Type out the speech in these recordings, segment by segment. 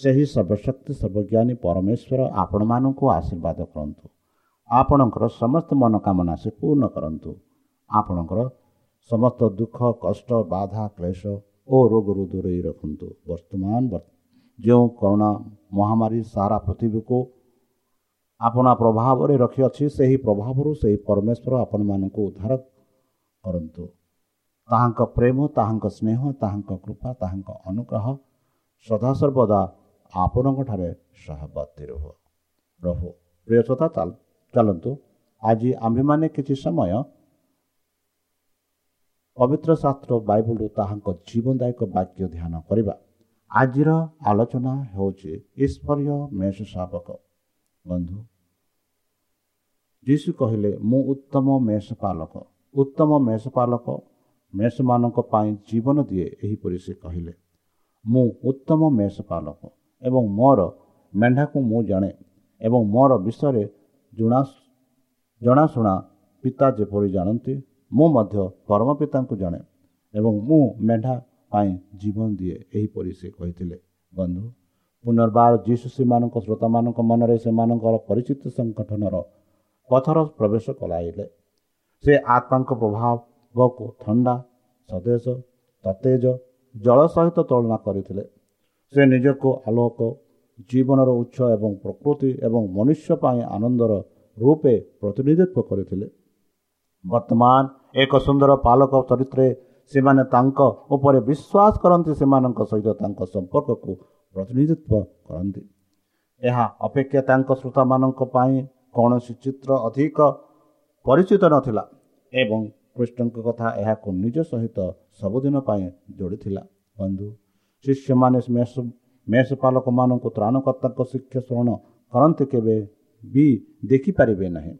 ସେହି ସର୍ବଶକ୍ତି ସର୍ବଜ୍ଞାନୀ ପରମେଶ୍ୱର ଆପଣମାନଙ୍କୁ ଆଶୀର୍ବାଦ କରନ୍ତୁ। ଆପଣଙ୍କର ସମସ୍ତ ମନୋକାମନା ସେ ପୂର୍ଣ୍ଣ କରନ୍ତୁ। ଆପଣଙ୍କର ସମସ୍ତ ଦୁଃଖ କଷ୍ଟ ବାଧା କ୍ଲେଶ ଓ ରୋଗରୁ ଦୂରେଇ ରଖନ୍ତୁ। ବର୍ତ୍ତମାନ ଯେଉଁ କରୋନା ମହାମାରୀ ସାରା ପୃଥିବୀକୁ ଆପଣା ପ୍ରଭାବରେ ରଖିଅଛି ସେହି ପ୍ରଭାବରୁ ସେହି ପରମେଶ୍ୱର ଆପଣମାନଙ୍କୁ ଉଦ୍ଧାର କରନ୍ତୁ। ତାହାଙ୍କ ପ୍ରେମ ତାହାଙ୍କ ସ୍ନେହ ତାହାଙ୍କ କୃପା ତାହାଙ୍କ ଅନୁଗ୍ରହ ସଦାସର୍ବଦା ଆପଣଙ୍କଠାରେ ସହବର୍ତ୍ତୀ ରୁହ। ରହୁ। ଶ୍ରୋତା ଚାଲନ୍ତୁ। ଆଜି ଆମ୍ଭେମାନେ କିଛି ସମୟ ପବିତ୍ର ଶାସ୍ତ୍ର ବାଇବଲରୁ ତାହାଙ୍କ ଜୀବନଦାୟକ ବାକ୍ୟ ଧ୍ୟାନ କରିବା। ଆଜିର ଆଲୋଚନା ହେଉଛି ଈଶ୍ୱରୀୟ ମେଷ ଶାବକ। ବନ୍ଧୁ ଯୀଶୁ କହିଲେ ମୁଁ ଉତ୍ତମ ମେଷ ପାଲକ। ଉତ୍ତମ ମେଷ ପାଲକ ମେଷମାନଙ୍କ ପାଇଁ ଜୀବନ ଦିଏ ଏହିପରି ସେ କହିଲେ। ମୁଁ ଉତ୍ତମ ମେଷ ପାଲକ। ଏବଂ ମୋର ମେଣ୍ଢାକୁ ମୁଁ ଜାଣେ ଏବଂ ମୋର ବିଷୟରେ ଜଣା ଜଣାଶୁଣା ପିତା ଯେପରି ଜାଣନ୍ତି ମୁଁ ମଧ୍ୟ ପରମ ପିତାଙ୍କୁ ଜାଣେ ଏବଂ ମୁଁ ମେଣ୍ଢା ପାଇଁ ଜୀବନ ଦିଏ ଏହିପରି ସେ କହିଥିଲେ। ବନ୍ଧୁ ପୁନର୍ବାର ଯୀଶୁ ସେମାନଙ୍କ ଶ୍ରୋତାମାନଙ୍କ ମନରେ ସେମାନଙ୍କର ପରିଚିତ ସଂଗଠନର ପଥର ପ୍ରବେଶ କଲାଇଲେ ସେ ଆତ୍ମାଙ୍କ ପ୍ରଭାବ ବକୁ ଥଣ୍ଡା ସତେଜ ଜଳ ସହିତ ତୁଳନା କରିଥିଲେ। ସେ ନିଜକୁ ଆଲୋକ ଜୀବନର ଉତ୍ସ ଏବଂ ପ୍ରକୃତି ଏବଂ ମନୁଷ୍ୟ ପାଇଁ ଆନନ୍ଦର ରୂପେ ପ୍ରତିନିଧିତ୍ୱ କରିଥିଲେ। ବର୍ତ୍ତମାନ ଏକ ସୁନ୍ଦର ପାଲକ ଚରିତ୍ରରେ ସେମାନେ ତାଙ୍କ ଉପରେ ବିଶ୍ୱାସ କରନ୍ତି ସେମାନଙ୍କ ସହିତ ତାଙ୍କ ସମ୍ପର୍କକୁ ପ୍ରତିନିଧିତ୍ୱ କରନ୍ତି। ଏହା ଅପେକ୍ଷା ତାଙ୍କ ଶ୍ରୋତାମାନଙ୍କ ପାଇଁ କୌଣସି ଚିତ୍ର ଅଧିକ ପରିଚିତ ନଥିଲା ଏବଂ କୃଷ୍ଣଙ୍କ କଥା ଏହାକୁ ନିଜ ସହିତ ସବୁଦିନ ପାଇଁ ଯୋଡ଼ିଥିଲା। ବନ୍ଧୁ ଶିଷ୍ୟମାନେ ମେଷ ମେଷପାଲକମାନଙ୍କୁ ତ୍ରାଣକର୍ତ୍ତାଙ୍କ ଶିକ୍ଷା ସ୍ମରଣ କରନ୍ତି କେବେ ବି ଦେଖିପାରିବେ ନାହିଁ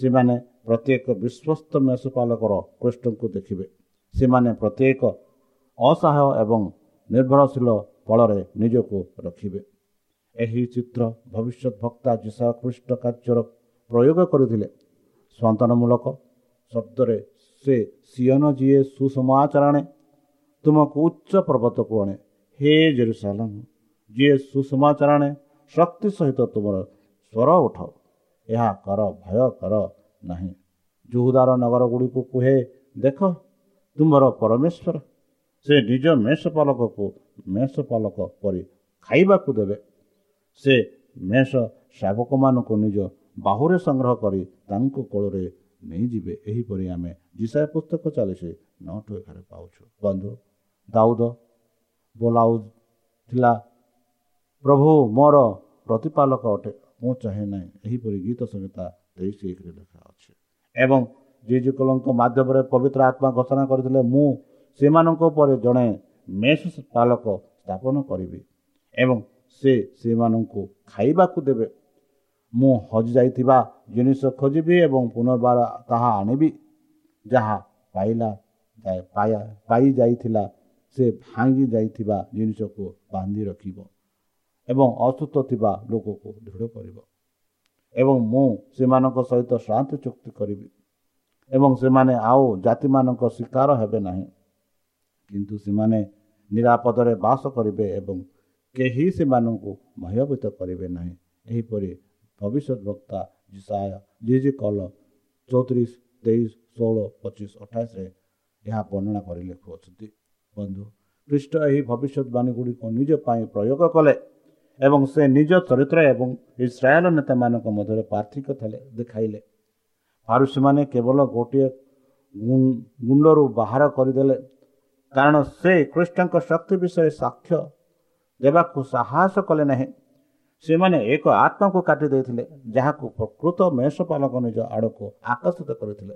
ସେମାନେ ପ୍ରତ୍ୟେକ ବିଶ୍ୱସ୍ତ ମେଷପାଲକର କୃଷ୍ଣଙ୍କୁ ଦେଖିବେ ସେମାନେ ପ୍ରତ୍ୟେକ ଅସହାୟ ଏବଂ ନିର୍ଭରଶୀଳ ଫଳରେ ନିଜକୁ ରଖିବେ ଏହି ଚିତ୍ର ଭବିଷ୍ୟତ ଭକ୍ତା ଯିଶା କୃଷ୍ଣ କାର୍ଯ୍ୟର ପ୍ରୟୋଗ କରିଥିଲେ। ସନ୍ତାନମୂଳକ ଶବ୍ଦରେ ସେ ସିଅନ ଯିଏ ସୁସମାଚାର ଆଣେ ତୁମକୁ ଉଚ୍ଚ ପର୍ବତକୁ ଆଣେ ହେ ଜେରୁସାଲମ ଯିଏ ସୁସମାଚାର ଆଣେ ଶକ୍ତି ସହିତ ତୁମର ସ୍ୱର ଉଠ ଏହା କର ଭୟ କର ନାହିଁ। ଜୁହୁଦାର ନଗର ଗୁଡ଼ିକୁ କୁହେ ଦେଖ ତୁମର ପରମେଶ୍ୱର ସେ ନିଜ ମେଷ ପାଲକକୁ ମେଷ ପାଲକ କରି ଖାଇବାକୁ ଦେବେ। ସେ ମେଷ ଶାବକମାନଙ୍କୁ ନିଜ ବାହୁରେ ସଂଗ୍ରହ କରି ତାଙ୍କ କୋଳରେ ନେଇଯିବେ। ଏହିପରି ଆମେ ଜିସାଏ ପୁସ୍ତକ ଚାଲିଛି ନଅଠୁ ଏଗାର ପାଉଛୁ। ବନ୍ଧୁ ଦାଉଦ ବୋଲାଉ ଥିଲା ପ୍ରଭୁ ମୋର ପ୍ରତିପାଳକ ଅଟେ ମୁଁ ଚାହେଁ ନାହିଁ ଏହିପରି ଗୀତ ସଂହିତା ତେଇଶ ଏକରେ ଲେଖା ଅଛି। ଏବଂ ଜିଜୁକଲଙ୍କ ମାଧ୍ୟମରେ ପବିତ୍ର ଆତ୍ମା ଘୋଷଣା କରିଥିଲେ ମୁଁ ସେମାନଙ୍କ ଉପରେ ଜଣେ ମେଷ ପାଲକ ସ୍ଥାପନ କରିବି ଏବଂ ସେ ସେମାନଙ୍କୁ ଖାଇବାକୁ ଦେବେ। ମୁଁ ହଜିଯାଇଥିବା ଜିନିଷ ଖୋଜିବି ଏବଂ ପୁନର୍ବାର ତାହା ଆଣିବି ଯାହା ପାଇଲା ପାଇଯାଇଥିଲା ସେ ଭାଙ୍ଗି ଯାଇଥିବା ଜିନିଷକୁ ବାନ୍ଧି ରଖିବ ଏବଂ ଅସୁସ୍ଥ ଥିବା ଲୋକକୁ ଦୃଢ଼ କରିବ। ଏବଂ ମୁଁ ସେମାନଙ୍କ ସହିତ ଶାନ୍ତି ଚୁକ୍ତି କରିବି ଏବଂ ସେମାନେ ଆଉ ଜାତିମାନଙ୍କ ଶିକାର ହେବେ ନାହିଁ। କିନ୍ତୁ ସେମାନେ ନିରାପଦରେ ବାସ କରିବେ ଏବଂ କେହି ସେମାନଙ୍କୁ ଭୟଭୀତ କରିବେ ନାହିଁ। ଏହିପରି ଭବିଷ୍ୟତ ବକ୍ତା ଜିସାୟ ଜି ଜି କଲ ଚଉତିରିଶ ତେଇଶ ଷୋହଳ ପଚିଶ ଅଠାଇଶରେ ଏହା ବର୍ଣ୍ଣନା କରି ଲେଖୁଅଛନ୍ତି। ବନ୍ଧୁ ଖ୍ରୀଷ୍ଟ ଏହି ଭବିଷ୍ୟତବାଣୀ ଗୁଡ଼ିକୁ ନିଜ ପାଇଁ ପ୍ରୟୋଗ କଲେ ଏବଂ ସେ ନିଜ ଚରିତ୍ର ଏବଂ ଇସ୍ରାଏଲ ନେତାମାନଙ୍କ ମଧ୍ୟରେ ପାର୍ଥକ୍ୟ ଥିଲେ ଦେଖାଇଲେ। ଫାରୁସୀମାନେ କେବଳ ଗୋଟିଏ ଗୁଣ୍ଡରୁ ବାହାର କରିଦେଲେ କାରଣ ସେ କୃଷ୍ଣଙ୍କ ଶକ୍ତି ବିଷୟରେ ସାକ୍ଷ୍ୟ ଦେବାକୁ ସାହସ କଲେ ନାହିଁ। ସେମାନେ ଏକ ଆତ୍ମାକୁ କାଟି ଦେଇଥିଲେ ଯାହାକୁ ପ୍ରକୃତ ମେଷପାଲକ ନିଜ ଆଡ଼କୁ ଆକର୍ଷିତ କରିଥିଲେ।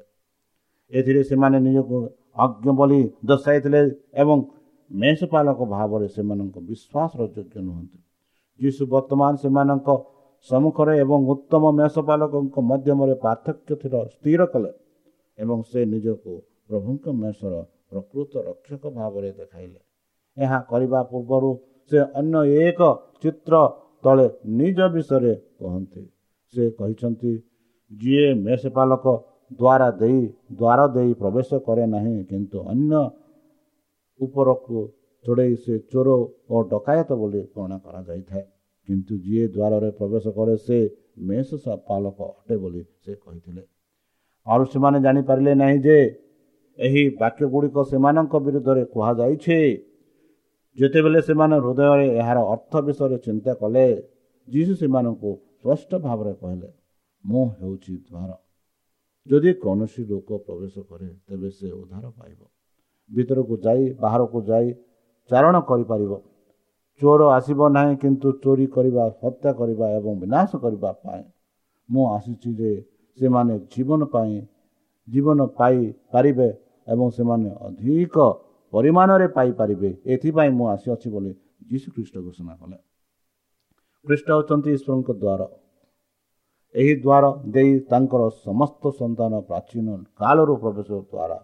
ଏଥିରେ ସେମାନେ ନିଜକୁ ଅଜ୍ଞ ବୋଲି ଦର୍ଶାଇଥିଲେ ଏବଂ ମେଷପାଲକ ଭାବରେ ସେମାନଙ୍କ ବିଶ୍ୱାସର ଯୋଗ୍ୟ ନୁହନ୍ତି। ଯୀଶୁ ବର୍ତ୍ତମାନ ସେମାନଙ୍କ ସମ୍ମୁଖରେ ଏବଂ ଉତ୍ତମ ମେଷପାଲକଙ୍କ ମଧ୍ୟମରେ ପାର୍ଥକ୍ୟ ଥିର ସ୍ଥିର କଲେ ଏବଂ ସେ ନିଜକୁ ପ୍ରଭୁଙ୍କ ମେଷର ପ୍ରକୃତ ରକ୍ଷକ ଭାବରେ ଦେଖାଇଲେ। ଏହା କରିବା ପୂର୍ବରୁ ସେ ଅନ୍ୟ ଏକ ଚିତ୍ର ତଳେ ନିଜ ବିଷୟରେ କହନ୍ତି। ସେ କହିଛନ୍ତି ଯିଏ ମେଷପାଲକ ଦ୍ୱାରା ଦେଇ ଦ୍ୱାର ଦେଇ ପ୍ରବେଶ କରେ ନାହିଁ କିନ୍ତୁ ଅନ୍ୟ ଉପରକୁ ଚଢ଼େଇ ସେ ଚୋର ଓ ଡକାୟତ ବୋଲି ଗଣନା କରାଯାଇଥାଏ। କିନ୍ତୁ ଯିଏ ଦ୍ୱାରରେ ପ୍ରବେଶ କରେ ସେ ମେଷ ପାଲକ ଅଟେ ବୋଲି ସେ କହିଥିଲେ। ଆଉ ସେମାନେ ଜାଣିପାରିଲେ ନାହିଁ ଯେ ଏହି ବାକ୍ୟ ଗୁଡ଼ିକ ସେମାନଙ୍କ ବିରୁଦ୍ଧରେ କୁହାଯାଇଛି। ଯେତେବେଳେ ସେମାନେ ହୃଦୟରେ ଏହାର ଅର୍ଥ ବିଷୟରେ ଚିନ୍ତା କଲେ ଯୀଶୁ ସେମାନଙ୍କୁ ସ୍ପଷ୍ଟ ଭାବରେ କହିଲେ ମୁଁ ହେଉଛି ଦ୍ୱାର। ଯଦି କୌଣସି ଲୋକ ପ୍ରବେଶ କରେ ତେବେ ସେ ଉଦ୍ଧାର ପାଇବ। ଭିତରକୁ ଯାଇ ବାହାରକୁ ଯାଇ ଚାରଣ କରିପାରିବ। ଚୋର ଆସିବ ନାହିଁ କିନ୍ତୁ ଚୋରି କରିବା ହତ୍ୟା କରିବା ଏବଂ ବିନାଶ କରିବା ପାଇଁ ମୁଁ ଆସିଛି ଯେ ସେମାନେ ଜୀବନ ପାଇଁ ଜୀବନ ପାଇପାରିବେ ଏବଂ ସେମାନେ ଅଧିକ ପରିମାଣରେ ପାଇପାରିବେ ଏଥିପାଇଁ ମୁଁ ଆସିଅଛି ବୋଲି ଯୀଶୁ ଖ୍ରୀଷ୍ଟ ଘୋଷଣା କଲେ। ଖ୍ରୀଷ୍ଟ ହେଉଛନ୍ତି ଈଶ୍ୱରଙ୍କ ଦ୍ୱାର। ଏହି ଦ୍ୱାର ଦେଇ ତାଙ୍କର ସମସ୍ତ ସନ୍ତାନ ପ୍ରାଚୀନ କାଳରୁ ପ୍ରବେଶ ଦ୍ୱାରା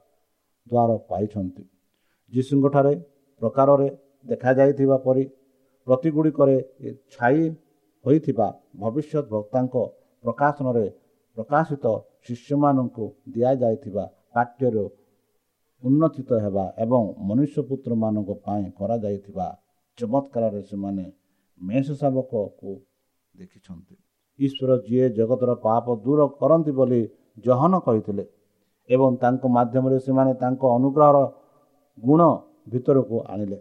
ଦ୍ୱାର ପାଇଛନ୍ତି। ଯୀଶୁଙ୍କଠାରେ ପ୍ରକାରରେ ଦେଖାଯାଇଥିବା ପରି ପ୍ରତିଗୁଡ଼ିକରେ ଛାଇ ହୋଇଥିବା ଭବିଷ୍ୟତ ବକ୍ତାଙ୍କ ପ୍ରକାଶନରେ ପ୍ରକାଶିତ ଶିଷ୍ୟମାନଙ୍କୁ ଦିଆଯାଇଥିବା ପାଠ୍ୟରୁ ଉନ୍ନତିତ ହେବା ଏବଂ ମନୁଷ୍ୟପୁତ୍ରମାନଙ୍କ ପାଇଁ କରାଯାଇଥିବା ଚମତ୍କାରରେ ସେମାନେ ମେଷ ଶାବକକୁ ଦେଖିଛନ୍ତି। ଈଶ୍ୱର ଯିଏ ଜଗତର ପାପ ଦୂର କରନ୍ତି ବୋଲି ଜହନ କହିଥିଲେ ଏବଂ ତାଙ୍କ ମାଧ୍ୟମରେ ସେମାନେ ତାଙ୍କ ଅନୁଗ୍ରହର ଗୁଣ ଭିତରକୁ ଆଣିଲେ।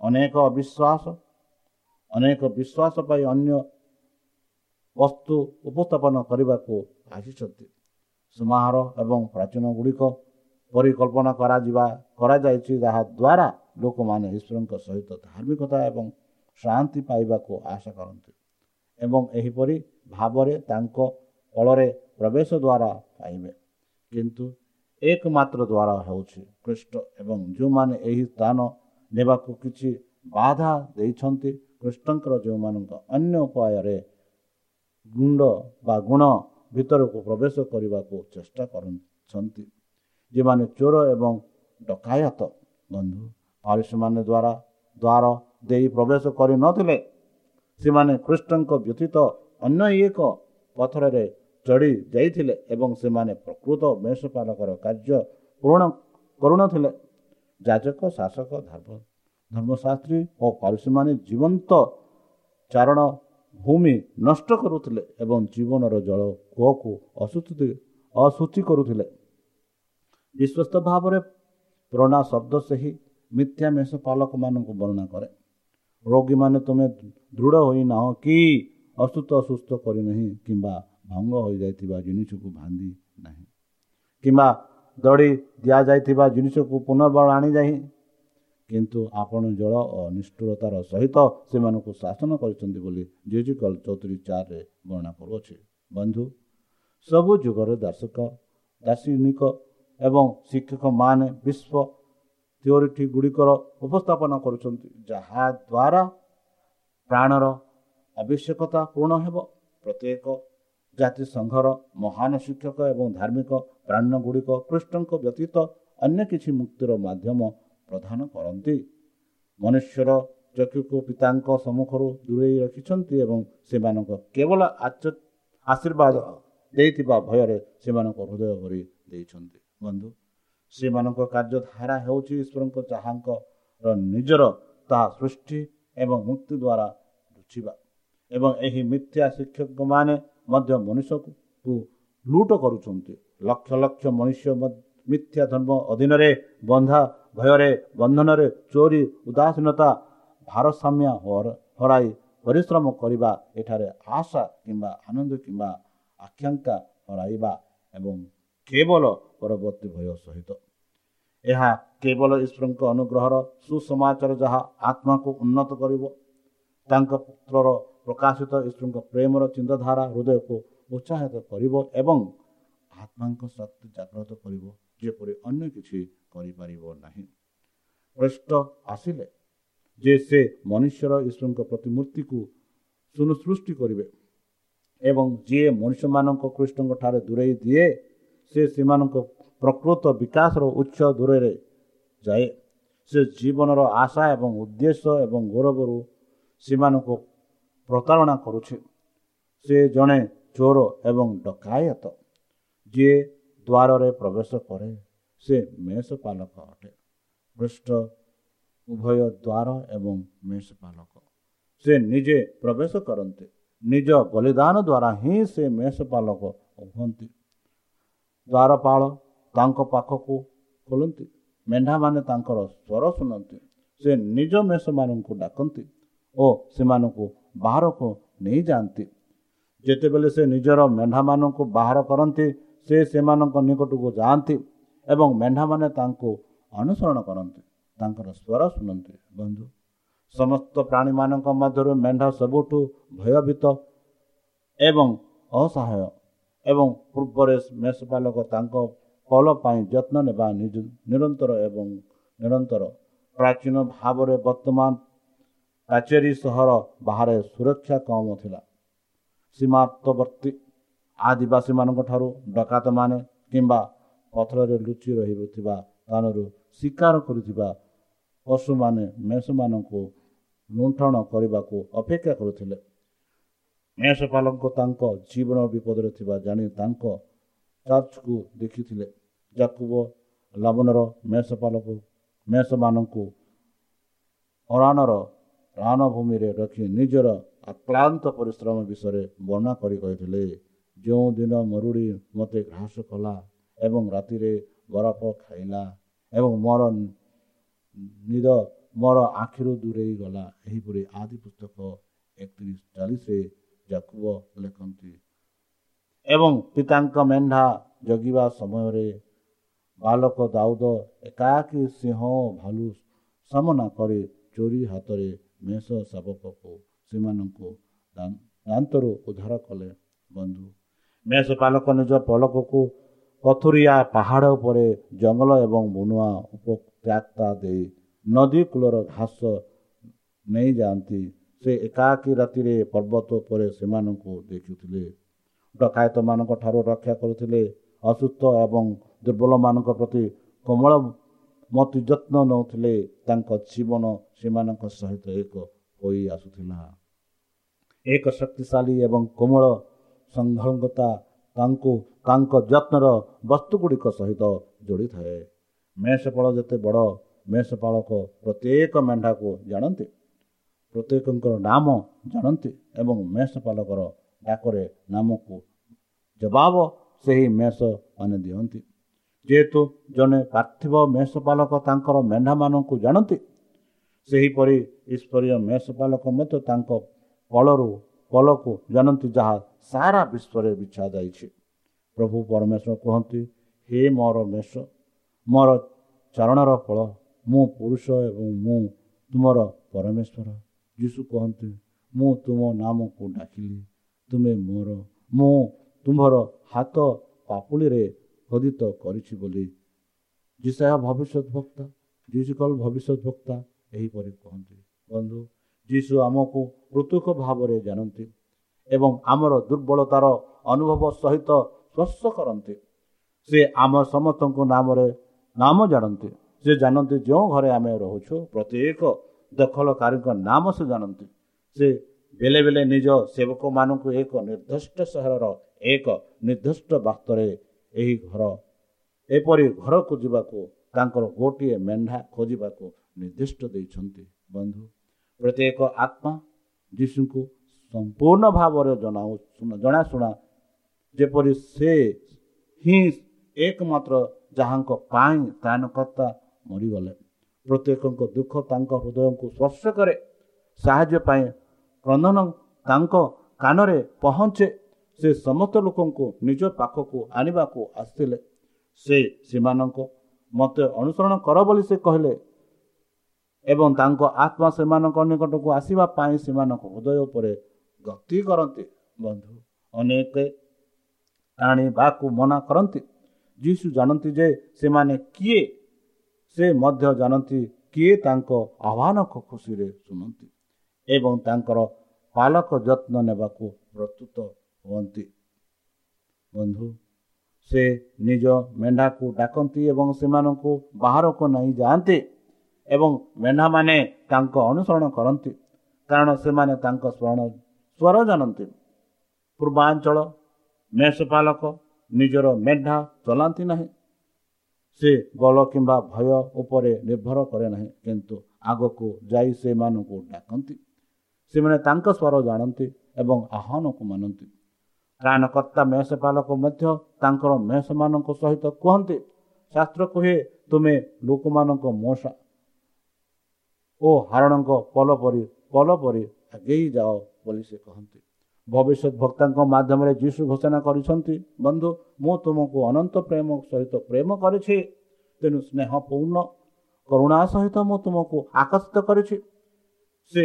ଅନେକ ଅବିଶ୍ୱାସ ଅନେକ ବିଶ୍ୱାସ ପାଇଁ ଅନ୍ୟ ବସ୍ତୁ ଉପସ୍ଥାପନ କରିବାକୁ ଆସିଛନ୍ତି। ସମାହାର ଏବଂ ପ୍ରାଚୀନ ଗୁଡ଼ିକ ପରିକଳ୍ପନା କରାଯିବା କରାଯାଇଛି ଯାହାଦ୍ୱାରା ଲୋକମାନେ ଈଶ୍ୱରଙ୍କ ସହିତ ଧାର୍ମିକତା ଏବଂ ଶାନ୍ତି ପାଇବାକୁ ଆଶା କରନ୍ତି ଏବଂ ଏହିପରି ଭାବରେ ତାଙ୍କ ଫଳରେ ପ୍ରବେଶ ଦ୍ୱାରା ପାଇବେ। କିନ୍ତୁ ଏକମାତ୍ର ଦ୍ୱାର ହେଉଛି ଖ୍ରୀଷ୍ଟ ଏବଂ ଯେଉଁମାନେ ଏହି ସ୍ଥାନ ନେବାକୁ କିଛି ବାଧା ଦେଇଛନ୍ତି କୃଷ୍ଣଙ୍କର ଯେଉଁମାନଙ୍କ ଅନ୍ୟ ଉପାୟରେ ଗୁଣ୍ଡ ବା ଗୁଣ ଭିତରକୁ ପ୍ରବେଶ କରିବାକୁ ଚେଷ୍ଟା କରୁଛନ୍ତି ଯେଉଁମାନେ ଚୋର ଏବଂ ଡକାୟତ ବନ୍ଧୁ। ସେମାନେ ଦ୍ୱାରା ଦ୍ୱାର ଦେଇ ପ୍ରବେଶ କରିନଥିଲେ ସେମାନେ କୃଷ୍ଣଙ୍କ ବ୍ୟତୀତ ଅନ୍ୟ ଏକ ପଥରରେ ଚଢ଼ି ଯାଇଥିଲେ ଏବଂ ସେମାନେ ପ୍ରକୃତ ମେଷପାଲକର କାର୍ଯ୍ୟ ପୂରଣ କରୁନଥିଲେ। ଯାଜକ ଶାସକ ଧର୍ମ ଧର୍ମଶାସ୍ତ୍ରୀ ଓ ପାରୁସୀମାନେ ଜୀବନ୍ତ ଚାରଣ ଭୂମି ନଷ୍ଟ କରୁଥିଲେ ଏବଂ ଜୀବନର ଜଳ କୂଅକୁ ଅସୁଚି ଅଶୁଚି କରୁଥିଲେ। ବିଶ୍ୱସ୍ତ ଭାବରେ ପୁରୁଣା ଶବ୍ଦ ସେହି ମିଥ୍ୟା ମେଷ ପାଲକମାନଙ୍କୁ ବର୍ଣ୍ଣନା କରେ। ରୋଗୀମାନେ ତୁମେ ଦୃଢ଼ ହୋଇନାହ କି? ଅସୁସ୍ଥ ଅସୁସ୍ଥ କରିନାହିଁ କିମ୍ବା ଭଙ୍ଗ ହୋଇଯାଇଥିବା ଜିନିଷକୁ ଭାଙ୍ଗି ନାହିଁ। କିମ୍ବା ଦଡ଼ି ଦିଆଯାଇଥିବା ଜିନିଷକୁ ପୁନର୍ବାର ଆଣିଯାଇ କିନ୍ତୁ ଆପଣ ଜଳ ଓ ନିଷ୍ଠୁରତାର ସହିତ ସେମାନଙ୍କୁ ଶାସନ କରିଛନ୍ତି ବୋଲି ଜିଜିକଲ ଚଉତିରିଶ ଚାରିରେ ବର୍ଣ୍ଣନା କରୁଅଛି। ବନ୍ଧୁ ସବୁ ଯୁଗରେ ଦାର୍ଶକ ଦାର୍ଶନିକ ଏବଂ ଶିକ୍ଷକମାନେ ବିଶ୍ୱ ଥିଓରିଟି ଗୁଡ଼ିକର ଉପସ୍ଥାପନ କରୁଛନ୍ତି ଯାହାଦ୍ୱାରା ପ୍ରାଣର ଆବଶ୍ୟକତା ପୂରଣ ହେବ। ପ୍ରତ୍ୟେକ ଜାତିସଂଘର ମହାନ ଶିକ୍ଷକ ଏବଂ ଧାର୍ମିକ ପ୍ରାଣ ଗୁଡ଼ିକ କୃଷ୍ଣଙ୍କ ବ୍ୟତୀତ ଅନ୍ୟ କିଛି ମୁକ୍ତିର ମାଧ୍ୟମ ପ୍ରଦାନ କରନ୍ତି। ମନୁଷ୍ୟର ଚକ୍ଷୁକୁ ପିତାଙ୍କ ସମ୍ମୁଖରୁ ଦୂରେଇ ରଖିଛନ୍ତି ଏବଂ ସେମାନଙ୍କ କେବଳ ଆଶୀର୍ବାଦ ଦେଇଥିବା ଭୟରେ ସେମାନଙ୍କ ହୃଦୟ ଭରି ଦେଇଛନ୍ତି। ବନ୍ଧୁ ସେମାନଙ୍କ କାର୍ଯ୍ୟଧାରା ହେଉଛି ଈଶ୍ୱରଙ୍କ ଯାହାଙ୍କର ନିଜର ତାହା ସୃଷ୍ଟି ଏବଂ ମୁକ୍ତି ଦ୍ୱାରା ଲୁଚିବା। ଏବଂ ଏହି ମିଥ୍ୟା ଶିକ୍ଷକମାନେ ମଧ୍ୟ ମନୁଷ୍ୟକୁ ଲୁଟ କରୁଛନ୍ତି। ଲକ୍ଷ ଲକ୍ଷ ମନୁଷ୍ୟ ମିଥ୍ୟା ଧର୍ମ ଅଧୀନରେ ବନ୍ଧା ଭୟରେ ବନ୍ଧନରେ ଚୋରି ଉଦାସୀନତା ଭାରସାମ୍ୟ ହରାଇ ପରିଶ୍ରମ କରିବା ଏଠାରେ ଆଶା କିମ୍ବା ଆନନ୍ଦ କିମ୍ବା ଆକାଂକ୍ଷା ହରାଇବା ଏବଂ କେବଳ ପରବର୍ତ୍ତୀ ଭୟ ସହିତ। ଏହା କେବଳ ଈଶ୍ୱରଙ୍କ ଅନୁଗ୍ରହର ସୁସମାଚାର ଯାହା ଆତ୍ମାକୁ ଉନ୍ନତ କରିବ। ତାଙ୍କ ପୁତ୍ରର ପ୍ରକାଶିତ ଈଶ୍ୱରଙ୍କ ପ୍ରେମର ଚିନ୍ତାଧାରା ହୃଦୟକୁ ଉତ୍ସାହିତ କରିବ ଏବଂ ଆତ୍ମାଙ୍କ ଶକ୍ତି ଜାଗ୍ରତ କରିବ ଯେପରି ଅନ୍ୟ କିଛି କରିପାରିବ ନାହିଁ। ଖ୍ରୀଷ୍ଟ ଆସିଲେ ଯେ ସେ ମନୁଷ୍ୟର ଈଶ୍ୱରଙ୍କ ପ୍ରତିମୂର୍ତ୍ତିକୁ ସୁନସୃଷ୍ଟି କରିବେ ଏବଂ ଯିଏ ମଣିଷମାନଙ୍କ ଖ୍ରୀଷ୍ଟଙ୍କ ଠାରେ ଦୂରେଇ ଦିଏ ସେ ସେମାନଙ୍କ ପ୍ରକୃତ ବିକାଶର ଉଚ୍ଚ ଦୂରରେ ଯାଏ। ସେ ଜୀବନର ଆଶା ଏବଂ ଉଦ୍ଦେଶ୍ୟ ଏବଂ ଗୌରବରୁ ସେମାନଙ୍କୁ ପ୍ରତାରଣା କରୁଛି। ସେ ଜଣେ ଚୋର ଏବଂ ଡକାୟତ। ଯିଏ ଦ୍ୱାରରେ ପ୍ରବେଶ କରେ ସେ ମେଷ ପାଲକ ଅଟେ। ପୃଷ୍ଠ ଉଭୟ ଦ୍ୱାର ଏବଂ ମେଷ ପାଲକ ସେ ନିଜେ ପ୍ରବେଶ କରନ୍ତି। ନିଜ ବଳିଦାନ ଦ୍ୱାରା ହିଁ ସେ ମେଷ ପାଲକ ହୁଅନ୍ତି। ଦ୍ୱାରପାଳ ତାଙ୍କ ପାଖକୁ ଖୋଲନ୍ତି। ମେଣ୍ଢାମାନେ ତାଙ୍କର ସ୍ୱର ଶୁଣନ୍ତି। ସେ ନିଜ ମେଷମାନଙ୍କୁ ଡାକନ୍ତି ଓ ସେମାନଙ୍କୁ ବାହାରକୁ ନେଇଯାଆନ୍ତି। ଯେତେବେଳେ ସେ ନିଜର ମେଣ୍ଢାମାନଙ୍କୁ ବାହାର କରନ୍ତି ସେ ସେମାନଙ୍କ ନିକଟକୁ ଯାଆନ୍ତି ଏବଂ ମେଣ୍ଢାମାନେ ତାଙ୍କୁ ଅନୁସରଣ କରନ୍ତି। ତାଙ୍କର ସ୍ୱର ଶୁଣନ୍ତି। ବନ୍ଧୁ ସମସ୍ତ ପ୍ରାଣୀମାନଙ୍କ ମଧ୍ୟରୁ ମେଣ୍ଢା ସବୁଠୁ ଭୟଭୀତ ଏବଂ ଅସହାୟ ଏବଂ ପୂର୍ବରେ ମେଷପାଲକ ତାଙ୍କ ପଲ ପାଇଁ ଯତ୍ନ ନେବା ନିରନ୍ତର ଏବଂ ନିରନ୍ତର ପ୍ରାଚୀନ ଭାବରେ ବର୍ତ୍ତମାନ କାଚେରୀ ସହର ବାହାରେ ସୁରକ୍ଷା କମ ଥିଲା। ସୀମାନ୍ତବର୍ତ୍ତୀ ଆଦିବାସୀମାନଙ୍କ ଠାରୁ ଡକାତମାନେ କିମ୍ବା ପଥରରେ ଲୁଚି ରହିଥିବା ସ୍ଥାନରୁ ଶିକାର କରୁଥିବା ପଶୁମାନେ ମେଷମାନଙ୍କୁ ଲୁଣ୍ଠନ କରିବାକୁ ଅପେକ୍ଷା କରୁଥିଲେ। ମେଷପାଲଙ୍କ ତାଙ୍କ ଜୀବନ ବିପଦରେ ଥିବା ଜାଣି ତାଙ୍କ ଚର୍ଚ୍ଚକୁ ଦେଖିଥିଲେ। ଯାକୁବ ଲବଣର ମେଷପାଲକ ମେଷମାନଙ୍କୁ ଅରାଣର ରାଣଭୂମିରେ ରଖି ନିଜର ଆକ୍ଲାନ୍ତ ପରିଶ୍ରମ ବିଷୟରେ ବର୍ଣ୍ଣନା କରି କହିଥିଲେ ଯେଉଁଦିନ ମରୁଡ଼ି ମୋତେ ଘ୍ରାସ କଲା ଏବଂ ରାତିରେ ବରଫ ଖାଇଲା ଏବଂ ମୋର ନିଦ ମୋର ଆଖିରୁ ଦୂରେଇ ଗଲା ଏହିପରି ଆଦି ପୁସ୍ତକ ଏକତିରିଶ ଚାଳିଶରେ ଜାକୁବ ଲେଖନ୍ତି। ଏବଂ ପିତାଙ୍କ ମେଣ୍ଢା ଜଗିବା ସମୟରେ ବାଲକ ଦାଉଦ ଏକାକୀ ସିଂହ ଭାଲୁ ସାମନା କରି ଚୋରି ହାତରେ ମେଷ ଶାବକକୁ ସେମାନଙ୍କୁ ଦାନ୍ତରୁ ଉଦ୍ଧାର କଲେ ବନ୍ଧୁ ମେଷ ପାଲକ ନିଜ ପଲକକୁ ପଥୁରିଆ ପାହାଡ଼ ଉପରେ ଜଙ୍ଗଲ ଏବଂ ବୁନୁଆ ଉପତ୍ୟାକ୍ତା ଦେଇ ନଦୀ କୂଳର ଘାସ ନେଇଯାଆନ୍ତି ସେ ଏକାକୀ ରାତିରେ ପର୍ବତ ଉପରେ ସେମାନଙ୍କୁ ଦେଖୁଥିଲେ ଡକାୟତମାନଙ୍କ ଠାରୁ ରକ୍ଷା କରୁଥିଲେ ଅସୁସ୍ଥ ଏବଂ ଦୁର୍ବଳମାନଙ୍କ ପ୍ରତି କୋମଳ ମତି ଯତ୍ନ ନେଉଥିଲେ ତାଙ୍କ ଜୀବନ ସେମାନଙ୍କ ସହିତ ଏକ ହୋଇ ଆସୁଥିଲା। ଏକ ଶକ୍ତିଶାଳୀ ଏବଂ କୋମଳ ସଂଘଳତା ତାଙ୍କୁ ତାଙ୍କ ଯତ୍ନର ବସ୍ତୁଗୁଡ଼ିକ ସହିତ ଯୋଡ଼ିଥାଏ। ମେଷପାଳ ଯେତେ ବଡ଼ ମେଷପାଳକ ପ୍ରତ୍ୟେକ ମେଣ୍ଢାକୁ ଜାଣନ୍ତି। ପ୍ରତ୍ୟେକଙ୍କର ନାମ ଜାଣନ୍ତି ଏବଂ ମେଷପାଳକର ଡାକରେ ନାମକୁ ଜବାବ ସେହି ମେଷ ମାନେ ଦିଅନ୍ତି। ଯେହେତୁ ଜଣେ ପାର୍ଥିବ ମେଷପାଳକ ତାଙ୍କର ମେଣ୍ଢାମାନଙ୍କୁ ଜାଣନ୍ତି ସେହିପରି ଈଶ୍ୱରୀୟ ମେଷପାଳକ ମଧ୍ୟ ତାଙ୍କ ପଳରୁ ପଲକୁ ଜାଣନ୍ତି ଯାହା ସାରା ବିଶ୍ୱରେ ବିଛା ଯାଇଛି। ପ୍ରଭୁ ପରମେଶ୍ୱର କୁହନ୍ତି ହେ ମୋର ମେଷ ମୋର ଚରଣର ଫଳ ମୁଁ ପୁରୁଷ ଏବଂ ମୁଁ ତୁମର ପରମେଶ୍ୱର। ଯୀଶୁ କହନ୍ତି ମୁଁ ତୁମ ନାମକୁ ଡାକିଲି ତୁମେ ମୋର ମୁଁ ତୁମ୍ଭର ହାତ ପାପୁଳିରେ ଖୋଦିତ କରିଛି ବୋଲି ଯିଶା ଭବିଷ୍ୟତ ବକ୍ତା ଯୀଶୁକଲ ଭବିଷ୍ୟତ ବକ୍ତା ଏହିପରି କୁହନ୍ତି। ବନ୍ଧୁ ଯୀଶୁ ଆମକୁ ପୃଥକ ଭାବରେ ଜାଣନ୍ତି ଏବଂ ଆମର ଦୁର୍ବଳତାର ଅନୁଭବ ସହିତ ସ୍ପର୍ଶ କରନ୍ତି। ସେ ଆମ ସମସ୍ତଙ୍କ ନାମରେ ନାମ ଜାଣନ୍ତି। ସେ ଜାଣନ୍ତି ଯେଉଁ ଘରେ ଆମେ ରହୁଛୁ ପ୍ରତ୍ୟେକ ଦଖଲକାରୀଙ୍କ ନାମ ସେ ଜାଣନ୍ତି। ସେ ବେଳେ ବେଳେ ନିଜ ସେବକମାନଙ୍କୁ ଏକ ନିର୍ଦ୍ଦିଷ୍ଟ ସହରର ଏକ ନିର୍ଦ୍ଦିଷ୍ଟ ବାସ୍ତରେ ଏହି ଘର। ଏପରି ଘରକୁ ଯିବାକୁ ତାଙ୍କର ଗୋଟିଏ ମେଣ୍ଢା ଖୋଜିବାକୁ ନିର୍ଦ୍ଦିଷ୍ଟ ଦେଇଛନ୍ତି। ବନ୍ଧୁ ପ୍ରତ୍ୟେକ ଆତ୍ମା ଯୀଶୁଙ୍କୁ ସମ୍ପୂର୍ଣ୍ଣ ଭାବରେ ଜଣାଉ ଜଣାଶୁଣା ଯେପରି ସେ ହିଁ ଏକମାତ୍ର ଯାହାଙ୍କ ପାଇଁ ତ୍ରାଣକର୍ତ୍ତା ମରିଗଲେ। ପ୍ରତ୍ୟେକଙ୍କ ଦୁଃଖ ତାଙ୍କ ହୃଦୟକୁ ସ୍ପର୍ଶ କରେ। ସାହାଯ୍ୟ ପାଇଁ କ୍ରନ୍ଦନ ତାଙ୍କ କାନରେ ପହଞ୍ଚେ ସେ ସମସ୍ତ ଲୋକଙ୍କୁ ନିଜ ପାଖକୁ ଆଣିବାକୁ ଆସିଥିଲେ। ସେ ସେମାନଙ୍କ ମୋତେ ଅନୁସରଣ କର ବୋଲି ସେ କହିଲେ ଏବଂ ତାଙ୍କ ଆତ୍ମା ସେମାନଙ୍କ ନିକଟକୁ ଆସିବା ପାଇଁ ସେମାନଙ୍କ ହୃଦୟ ଉପରେ ଗତି କରନ୍ତି। ବନ୍ଧୁ ଅନେକ ଆଣିବାକୁ ମନା କରନ୍ତି। ଯୀଶୁ ଜାଣନ୍ତି ଯେ ସେମାନେ କିଏ? ସେ ମଧ୍ୟ ଜାଣନ୍ତି କିଏ ତାଙ୍କ ଆହ୍ୱାନକୁ ଖୁସିରେ ଶୁଣନ୍ତି ଏବଂ ତାଙ୍କର ପାଲକ ଯତ୍ନ ନେବାକୁ ପ୍ରସ୍ତୁତ ହୁଅନ୍ତି। ବନ୍ଧୁ ସେ ନିଜ ମେଣ୍ଢାକୁ ଡାକନ୍ତି ଏବଂ ସେମାନଙ୍କୁ ବାହାରକୁ ନେଇ ଯାଆନ୍ତି ଏବଂ ମେଣ୍ଢାମାନେ ତାଙ୍କ ଅନୁସରଣ କରନ୍ତି। କାରଣ ସେମାନେ ତାଙ୍କ ସ୍ମରଣ ସ୍ୱର ଜାଣନ୍ତି। ପୂର୍ବାଞ୍ଚଳ ମେଷପାଲକ ନିଜର ମେଣ୍ଢା ଚଲାନ୍ତି ନାହିଁ। ସେ ଗଲ କିମ୍ବା ଭୟ ଉପରେ ନିର୍ଭର କରେ ନାହିଁ କିନ୍ତୁ ଆଗକୁ ଯାଇ ସେମାନଙ୍କୁ ଡାକନ୍ତି। ସେମାନେ ତାଙ୍କ ସ୍ୱର ଜାଣନ୍ତି ଏବଂ ଆହ୍ୱାନକୁ ମାନନ୍ତି। ତ୍ରାଣକର୍ତ୍ତା ମେଷପାଲକ ମଧ୍ୟ ତାଙ୍କର ମେଷମାନଙ୍କ ସହିତ କୁହନ୍ତି ଶାସ୍ତ୍ର କୁହେ ତୁମେ ଲୋକମାନଙ୍କ ମଶା ଓ ହାରଣଙ୍କ ପଲ ପରି ପଲ ପରି ଆଗେଇ ଯାଅ ବୋଲି ସେ କହନ୍ତି। ଭବିଷ୍ୟତ ଭକ୍ତାଙ୍କ ମାଧ୍ୟମରେ ଯୀଶୁ ଘୋଷଣା କରିଛନ୍ତି ବନ୍ଧୁ ମୁଁ ତୁମକୁ ଅନନ୍ତ ପ୍ରେମ ସହିତ ପ୍ରେମ କରିଛି ତେଣୁ ସ୍ନେହ ପୂର୍ଣ୍ଣ କରୁଣା ସହିତ ମୁଁ ତୁମକୁ ଆକର୍ଷିତ କରିଛି। ସେ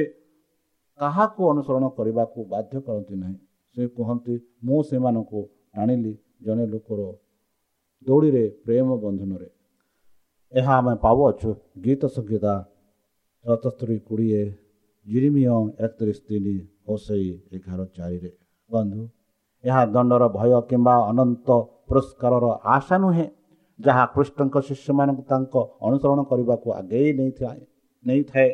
କାହାକୁ ଅନୁସରଣ କରିବାକୁ ବାଧ୍ୟ କରନ୍ତି ନାହିଁ। ସେ କୁହନ୍ତି ମୁଁ ସେମାନଙ୍କୁ ଆଣିଲି ଜଣେ ଲୋକର ଦୌଡ଼ିରେ ପ୍ରେମ ବନ୍ଧନରେ। ଏହା ଆମେ ପାଉଅଛୁ। ଗୀତ ସଂଗୀତା ସତସ୍ତରୀ କୋଡ଼ିଏ ଜିରିମିୟ ଏକତିରିଶ ତିନି ହୋସେଇ ଏଗାର ଚାରିରେ। ବନ୍ଧୁ ଏହା ଦଣ୍ଡର ଭୟ କିମ୍ବା ଅନନ୍ତ ପୁରସ୍କାରର ଆଶା ନୁହେଁ ଯାହା କୃଷ୍ଣଙ୍କ ଶିଷ୍ୟମାନଙ୍କୁ ତାଙ୍କ ଅନୁସରଣ କରିବାକୁ ଆଗେଇ ନେଇଥାଏ ନେଇଥାଏ।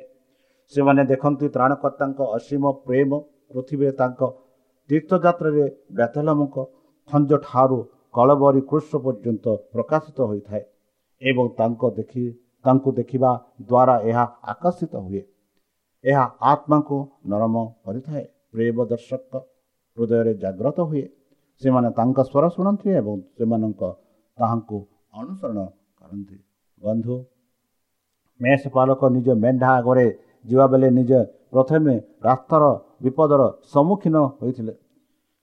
ସେମାନେ ଦେଖନ୍ତି ତ୍ରାଣକର୍ତ୍ତାଙ୍କ ଅସୀମ ପ୍ରେମ ପୃଥିବୀରେ ତାଙ୍କ ତୀର୍ଥଯାତ୍ରାରେ ବେତଲମୁଖ ଖଞ୍ଜ ଠାରୁ କଳବରୀ କୃଷ୍ଣ ପର୍ଯ୍ୟନ୍ତ ପ୍ରକାଶିତ ହୋଇଥାଏ ଏବଂ ତାଙ୍କ ଦେଖି ତାଙ୍କୁ ଦେଖିବା ଦ୍ୱାରା ଏହା ଆକର୍ଷିତ ହୁଏ ଏହା ଆତ୍ମାକୁ ନରମ କରିଥାଏ ପ୍ରେମ ଦର୍ଶକ ହୃଦୟରେ ଜାଗ୍ରତ ହୁଏ ସେମାନେ ତାଙ୍କ ସ୍ୱର ଶୁଣନ୍ତି ଏବଂ ସେମାନଙ୍କ ତାହାଙ୍କୁ ଅନୁସରଣ କରନ୍ତି। ବନ୍ଧୁ ମେଷ ପାଲକ ନିଜ ମେଣ୍ଢା ଆଗରେ ଯିବାବେଳେ ନିଜେ ପ୍ରଥମେ ରାସ୍ତାର ବିପଦର ସମ୍ମୁଖୀନ ହୋଇଥିଲେ।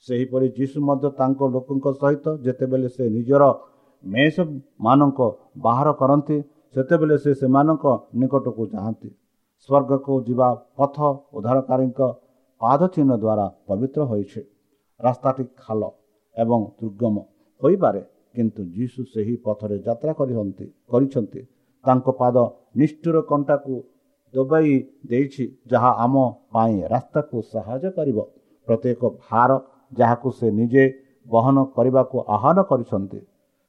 ସେହିପରି ଯୀଶୁ ମଧ୍ୟ ତାଙ୍କ ଲୋକଙ୍କ ସହିତ ଯେତେବେଳେ ସେ ନିଜର ମେଷମାନଙ୍କ ବାହାର କରନ୍ତି ସେତେବେଳେ ସେ ସେମାନଙ୍କ ନିକଟକୁ ଯାଆନ୍ତି। ସ୍ୱର୍ଗକୁ ଯିବା ପଥ ଉଦ୍ଧାରକାରୀଙ୍କ ପାଦ ଚିହ୍ନ ଦ୍ୱାରା ପବିତ୍ର ହୋଇଛି। ରାସ୍ତାଟି ଖାଲ ଏବଂ ଦୁର୍ଗମ ହୋଇପାରେ କିନ୍ତୁ ଯୀଶୁ ସେହି ପଥରେ ଯାତ୍ରା କରିଛନ୍ତି। ତାଙ୍କ ପାଦ ନିଷ୍ଠୁର କଣ୍ଟାକୁ ଦବାଇ ଦେଇଛି ଯାହା ଆମ ପାଇଁ ରାସ୍ତାକୁ ସାହାଯ୍ୟ କରିବ। ପ୍ରତ୍ୟେକ ଭାର ଯାହାକୁ ସେ ନିଜେ ବହନ କରିବାକୁ ଆହ୍ୱାନ କରିଛନ୍ତି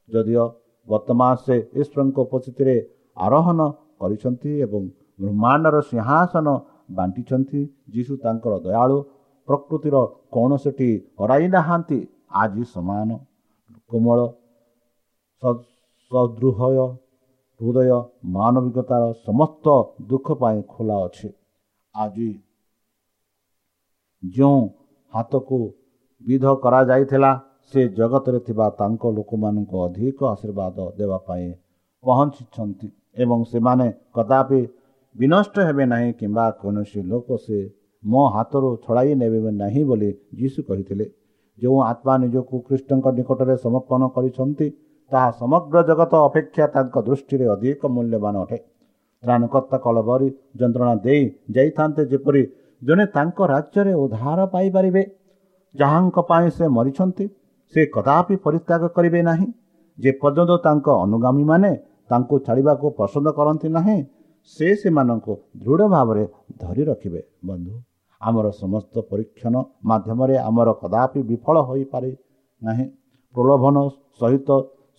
ଯଦିଓ ବର୍ତ୍ତମାନ ସେ ଈଶ୍ୱରଙ୍କ ଉପସ୍ଥିତିରେ ଆରୋହଣ କରିଛନ୍ତି ଏବଂ ବ୍ରହ୍ମାଣ୍ଡର ସିଂହାସନ ବାଣ୍ଟିଛନ୍ତି ଯୀଶୁ ତାଙ୍କର ଦୟାଳୁ ପ୍ରକୃତିର କୌଣସିଟି ହରାଇ ନାହାନ୍ତି ଆଜି ସମାନ କୋମଳ ସଦୃହ ହୃଦୟ ମାନବିକତାର ସମସ୍ତ ଦୁଃଖ ପାଇଁ ଖୋଲା ଅଛି। ଆଜି ଯେଉଁ ହାତକୁ ବିଧ କରାଯାଇଥିଲା ସେ ଜଗତରେ ଥିବା ତାଙ୍କ ଲୋକମାନଙ୍କୁ ଅଧିକ ଆଶୀର୍ବାଦ ଦେବା ପାଇଁ ପହଞ୍ଚିଛନ୍ତି ଏବଂ ସେମାନେ କଦାପି ବିନଷ୍ଟ ହେବେ ନାହିଁ କିମ୍ବା କୌଣସି ଲୋକ ସେ ମୋ ହାତରୁ ଛଡ଼ାଇ ନେବେ ନାହିଁ ବୋଲି ଯୀଶୁ କହିଥିଲେ। ଯେଉଁ ଆତ୍ମା ନିଜକୁ କୃଷ୍ଣଙ୍କ ନିକଟରେ ସମର୍ପଣ କରିଛନ୍ତି ତାହା ସମଗ୍ର ଜଗତ ଅପେକ୍ଷା ତାଙ୍କ ଦୃଷ୍ଟିରେ ଅଧିକ ମୂଲ୍ୟବାନ ଅଟେ। ତ୍ରାଣକର୍ତ୍ତା କଳବରୀ ଯନ୍ତ୍ରଣା ଦେଇ ଯାଇଥାନ୍ତେ ଯେପରି ଜଣେ ତାଙ୍କ ରାଜ୍ୟରେ ଉଦ୍ଧାର ପାଇପାରିବେ ଯାହାଙ୍କ ପାଇଁ ସେ ମରିଛନ୍ତି ସେ କଦାପି ପରିତ୍ୟାଗ କରିବେ ନାହିଁ। ଯେ ପର୍ଯ୍ୟନ୍ତ ତାଙ୍କ ଅନୁଗାମୀମାନେ ତାଙ୍କୁ ଛାଡ଼ିବାକୁ ପସନ୍ଦ କରନ୍ତି ନାହିଁ ସେ ସେମାନଙ୍କୁ ଦୃଢ଼ ଭାବରେ ଧରି ରଖିବେ। ବନ୍ଧୁ ଆମର ସମସ୍ତ ପରୀକ୍ଷଣ ମାଧ୍ୟମରେ ଆମର କଦାପି ବିଫଳ ହୋଇପାରେ ନାହିଁ। ପ୍ରଲୋଭନ ସହିତ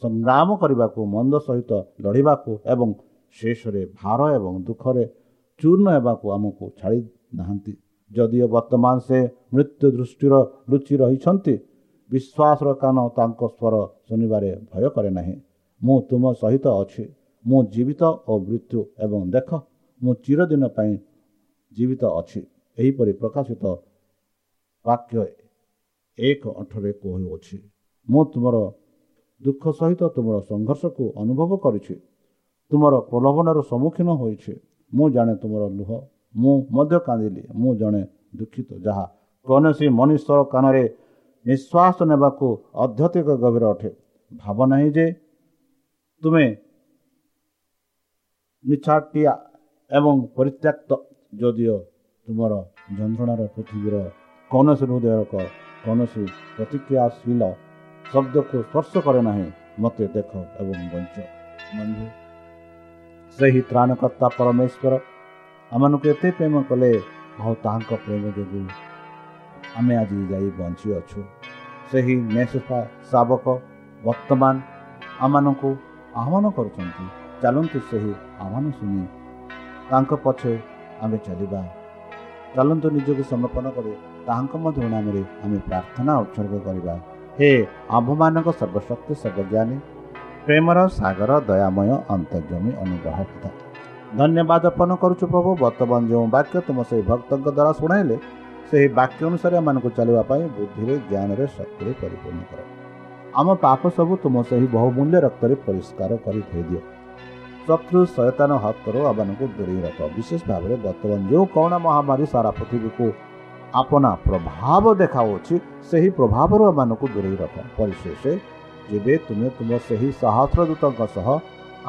ସଂଗ୍ରାମ କରିବାକୁ ମନ୍ଦ ସହିତ ଲଢ଼ିବାକୁ ଏବଂ ଶେଷରେ ଭାର ଏବଂ ଦୁଃଖରେ ଚୂର୍ଣ୍ଣ ହେବାକୁ ଆମକୁ ଛାଡ଼ି ନାହାନ୍ତି ଯଦିଓ ବର୍ତ୍ତମାନ ସେ ମୃତ୍ୟୁ ଦୃଷ୍ଟିର ଲୁଚି ରହିଛନ୍ତି ବିଶ୍ୱାସର କାନ ତାଙ୍କ ସ୍ୱର ଶୁଣିବାରେ ଭୟ କରେ ନାହିଁ। ମୁଁ ତୁମ ସହିତ ଅଛି। ମୁଁ ଜୀବିତ ଓ ମୃତ୍ୟୁ ଏବଂ ଦେଖ ମୁଁ ଚିରଦିନ ପାଇଁ ଜୀବିତ ଅଛି। ଏହିପରି ପ୍ରକାଶିତ ବାକ୍ୟ ଏକ ଅଠରେ କହୁଅଛି ମୁଁ ତୁମର ଦୁଃଖ ସହିତ ତୁମର ସଂଘର୍ଷକୁ ଅନୁଭବ କରିଛି। ତୁମର ପ୍ରଲୋଭନର ସମ୍ମୁଖୀନ ହୋଇଛି। ମୁଁ ଜାଣେ ତୁମର ଲୁହ। ମୁଁ ମଧ୍ୟ କାନ୍ଦିଲି। ମୁଁ ଜଣେ ଦୁଃଖିତ। ଯାହା କୌଣସି ମନୁଷ୍ୟର କାନରେ ନିଶ୍ୱାସ ନେବାକୁ ଅଧ୍ୟତିକ ଗଭୀର ଅଟେ। ଭାବ ନାହିଁ ଯେ ତୁମେ ନିଛାଟିଆ ଏବଂ ପରିତ୍ୟକ୍ତ ଯଦିଓ ତୁମର ଯନ୍ତ୍ରଣାର ପୃଥିବୀର କୌଣସି ହୃଦୟର କୌଣସି ପ୍ରତିକ୍ରିୟାଶୀଳ ଶବ୍ଦକୁ ସ୍ପର୍ଶ କରେ ନାହିଁ ମୋତେ ଦେଖ ଏବଂ ବଞ୍ଚ ବନ୍ଧୁ ସେହି ତ୍ରାଣକର୍ତ୍ତା ପରମେଶ୍ୱର ଆମମାନଙ୍କୁ ଏତେ ପ୍ରେମ କଲେ ଆଉ ତାହାଙ୍କ ପ୍ରେମ ଯୋଗୁଁ ଆମେ ଆଜି ଯାଇ ବଞ୍ଚିଅଛୁ ସେହି ନେସଫା ଶାବକ ବର୍ତ୍ତମାନ ଆମମାନଙ୍କୁ ଆହ୍ୱାନ କରୁଛନ୍ତି ଚାଲନ୍ତୁ ସେହି ଆହ୍ୱାନ ଶୁଣି ତାଙ୍କ ପଛେ ଆମେ ଚାଲିବା ଚାଲନ୍ତୁ ନିଜକୁ ସମର୍ପଣ କରି ତାହାଙ୍କ ମଧ୍ୟ ନାମରେ ଆମେ ପ୍ରାର୍ଥନା ଉତ୍ସର୍ଗ କରିବା ହେ ଆମ୍ଭମାନଙ୍କ ସର୍ବଶକ୍ତି ସର୍ବଜ୍ଞାନୀ ପ୍ରେମର ସାଗର ଦୟାମୟ ଅନ୍ତର୍ଜମୀ ଅନୁଗ୍ରହ ପିତା ଧନ୍ୟବାଦ ଅର୍ପଣ କରୁଛୁ ପ୍ରଭୁ ବର୍ତ୍ତମାନ ଯେଉଁ ବାକ୍ୟ ତୁମ ସେହି ଭକ୍ତଙ୍କ ଦ୍ୱାରା ଶୁଣାଇଲେ ସେହି ବାକ୍ୟ ଅନୁସାରେ ଆମମାନଙ୍କୁ ଚାଲିବା ପାଇଁ ବୁଦ୍ଧିରେ ଜ୍ଞାନରେ ଶକ୍ତିରେ ପରିପୂର୍ଣ୍ଣ କର। ଆମ ପାପ ସବୁ ତୁମ ସେହି ବହୁମୂଲ୍ୟ ରକ୍ତରେ ପରିଷ୍କାର କରି ଧୋଇଦିଅ। ଶତ୍ରୁ ସୟତାନ ହାତରୁ ଆମମାନଙ୍କୁ ଦୂରେଇ ରଖ। ବିଶେଷ ଭାବରେ ବର୍ତ୍ତମାନ ଯେଉଁ କରୋନା ମହାମାରୀ ସାରା ପୃଥିବୀକୁ ଆପଣା ପ୍ରଭାବ ଦେଖାଉଛି ସେହି ପ୍ରଭାବରୁ ଏମାନଙ୍କୁ ଦୂରେଇ ରଖ। ପରିଶେଷ ଯେବେ ତୁମେ ତୁମ ସେହି ସାହସ୍ର ଦୂତଙ୍କ ସହ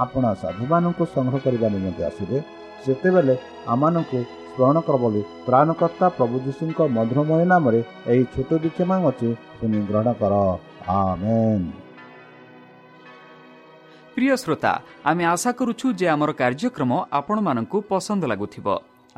ଆପଣା ସାଧୁମାନଙ୍କୁ ସଂଗ୍ରହ କରିବା ନିମନ୍ତେ ଆସିବେ ସେତେବେଳେ ଆମମାନଙ୍କୁ ସ୍ମରଣ କର ବୋଲି ପ୍ରାଣକର୍ତ୍ତା ପ୍ରଭୁ ଯୀଶୁଙ୍କ ମଧୁରମୟ ନାମରେ ଏହି ଛୋଟ ଦୀକ୍ଷା ମାଗୁଛି ତୁମେ ଗ୍ରହଣ କର। ପ୍ରିୟ ଶ୍ରୋତା ଆମେ ଆଶା କରୁଛୁ ଯେ ଆମର କାର୍ଯ୍ୟକ୍ରମ ଆପଣମାନଙ୍କୁ ପସନ୍ଦ ଲାଗୁଥିବ।